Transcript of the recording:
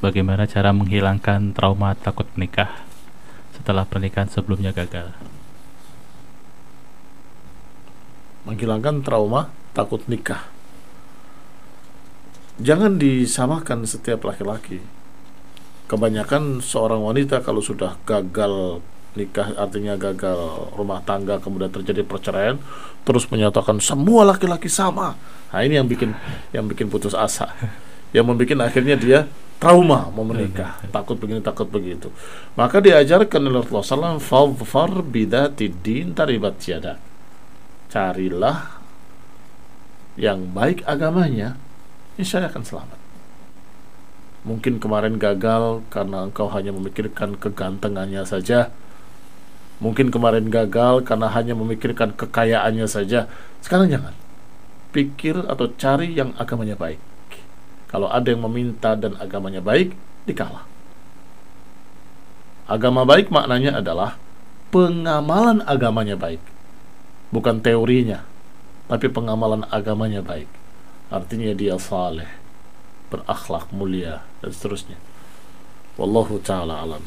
bagaimana cara menghilangkan trauma takut menikah setelah pernikahan sebelumnya gagal. Menghilangkan trauma takut nikah. Jangan disamakan setiap laki-laki. Kebanyakan seorang wanita kalau sudah gagal nikah artinya gagal rumah tangga kemudian terjadi perceraian terus menyatakan semua laki-laki sama nah ini yang bikin yang bikin putus asa yang membuat akhirnya dia trauma mau menikah, takut begini takut begitu. Maka diajarkan oleh Rasulullah SAW, "Fadfar bidati din taribat tiada." Carilah yang baik agamanya, insya Allah akan selamat. Mungkin kemarin gagal karena engkau hanya memikirkan kegantengannya saja. Mungkin kemarin gagal karena hanya memikirkan kekayaannya saja. Sekarang jangan. Pikir atau cari yang agamanya baik kalau ada yang meminta dan agamanya baik, dikalah. Agama baik maknanya adalah pengamalan agamanya baik. Bukan teorinya, tapi pengamalan agamanya baik. Artinya dia saleh, berakhlak mulia, dan seterusnya. Wallahu ta'ala alam.